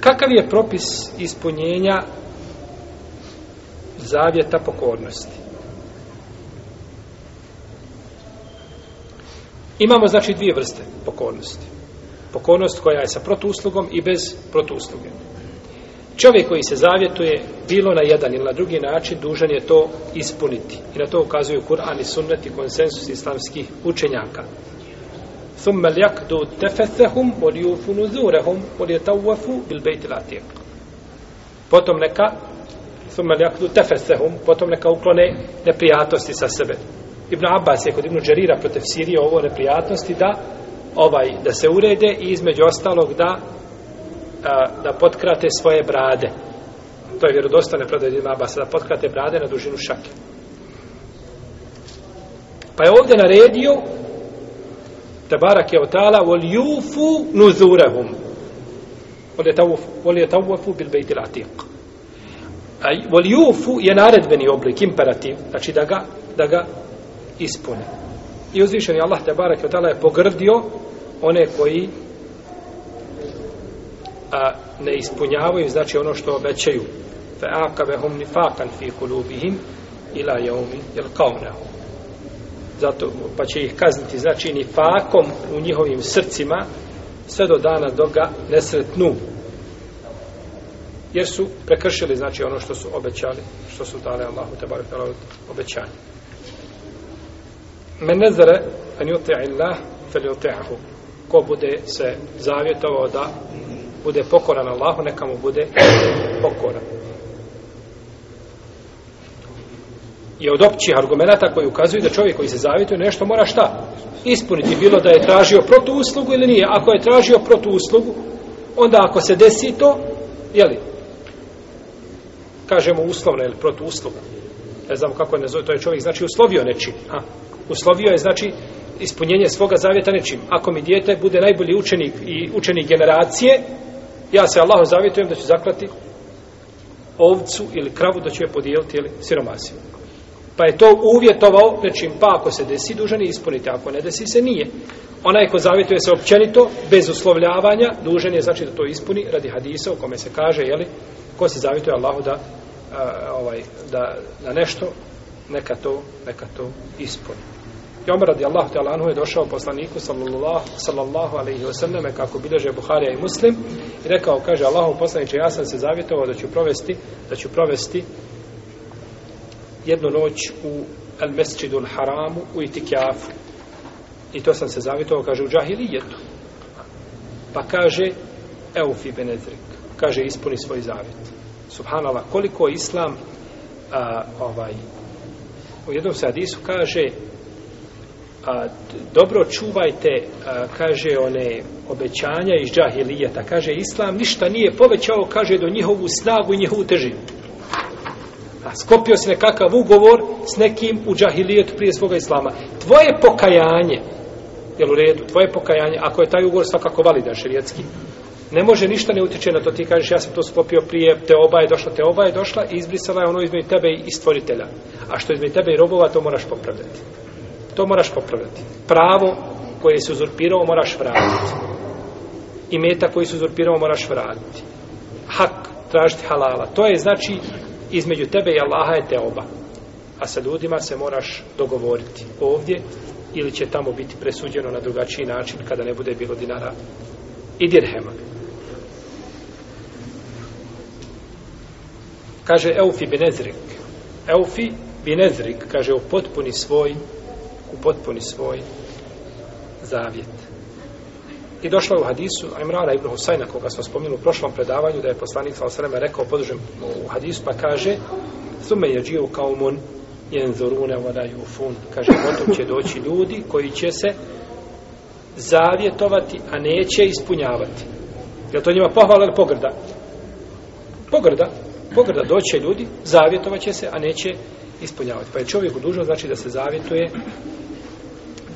Kakav je propis ispunjenja zavjeta pokornosti? Imamo znači dvije vrste pokornosti. Pokornost koja je sa protuuslugom i bez protuusluge. Čovjek koji se zavjetuje bilo na jedan ili na drugi način dužan je to ispuniti. I na to ukazuju Kur'an i sunnet i konsensus islamskih učenjaka. ثم ليقضوا تفثهم وليوفوا نذورهم وليطوفوا بالبيت العتيق potom neka ثم ليقضوا تفثهم potom neka uklone neprijatnosti sa sebe Ibn Abbas je kod Ibn Đarira protefsirio ovo neprijatnosti da ovaj da se urede i između ostalog da a, da potkrate svoje brade to je vjerodostane predaj Ibn Abbas da potkrate brade na dužinu šake pa je ovdje naredio Tebarak je otala wal yufu nuzurahum. Wal yatawafu bil bayt al atiq. Ay wal yufu je naredbeni oblik imperativ znači da ga da ga ispune i uzvišen je Allah Tebarak je otala je pogrdio one koji a ne ispunjavaju znači ono što obećaju. Fa aqabahum nifaqan fi qulubihim ila yawmi yalqawnahu zato pa će ih kazniti. Znači ni fakom u njihovim srcima sve do dana dok ga nesretnu jer su prekršili znači ono što su obećali što su dali Allahu te barek od obećanja men nezare an yuti illah fel yuti'ahu ko bude se zavjetovao da bude pokoran Allahu neka mu bude pokoran je od općih argumenta koji ukazuju da čovjek koji se zavjetuje nešto mora šta? Ispuniti bilo da je tražio protuuslugu ili nije. Ako je tražio protuuslugu, onda ako se desi to, jeli, kažemo uslovno, ili protuusluga. Ne znamo kako je nazove, to je čovjek, znači uslovio nečim. A, uslovio je, znači, ispunjenje svoga zavjeta nečim. Ako mi dijete bude najbolji učenik i učenik generacije, ja se Allahu zavjetujem da ću zaklati ovcu ili kravu da ću je podijeliti ili siromasiju pa je to uvjetovao nečim, pa ako se desi, dužan je ispuniti, ako ne desi se, nije. Onaj ko zavjetuje se općenito, bez uslovljavanja, dužan je znači da to ispuni radi hadisa u kome se kaže, jeli, ko se zavjetuje Allahu da, a, ovaj, da, da nešto, neka to, neka to ispuni. I Omer radi Allahu anhu je došao poslaniku sallallahu, sallallahu alaihi wasallam kako bilježe Buharija i Muslim i rekao, kaže Allahu poslaniče, ja sam se zavjetovao da ću provesti, da ću provesti jednu noć u El Mesčidu El Haramu u Itikjafu. I to sam se zavitovao, kaže, u džahilijetu. Pa kaže, Eufi Benedrik, kaže, ispuni svoj zavit. Subhanallah, koliko Islam a, ovaj, u jednom sadisu kaže a, dobro čuvajte a, kaže one obećanja iz džahilijeta kaže Islam ništa nije povećao kaže do njihovu snagu i njihovu težinu A skopio si nekakav ugovor s nekim u džahilijetu prije svoga islama. Tvoje pokajanje, jel u redu, tvoje pokajanje, ako je taj ugovor svakako validan šerijetski, ne može ništa ne utječe na to. Ti kažeš, ja sam to sklopio prije, te oba je došla, te oba je došla i izbrisala je ono između tebe i stvoritelja. A što između tebe i robova, to moraš popravljati. To moraš popravljati. Pravo koje se uzurpirao, moraš vratiti. I meta koji se uzurpirao, moraš vratiti. Hak, tražiti halala. To je znači između tebe i Allaha je te oba. A sa ljudima se moraš dogovoriti ovdje ili će tamo biti presuđeno na drugačiji način kada ne bude bilo dinara i dirhema. Kaže Eufi Binezrik. Eufi Binezrik, kaže u potpuni svoj u potpuni svoj zavjet. I došlo je u hadisu Imrana ibn Husajna, koga smo spomenuli u prošlom predavanju, da je poslanik sa osreme rekao, podržem u hadisu, pa kaže, sume je džiju kao mun, jenzorune vada jufun. Kaže, potom će doći ljudi koji će se zavjetovati, a neće ispunjavati. Je to njima pohvala ili pogrda? Pogrda. Pogrda. Doće ljudi, zavjetovat će se, a neće ispunjavati. Pa je čovjek dužno znači da se zavjetuje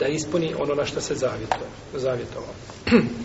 da ispuni ono na što se. Zavjetovao.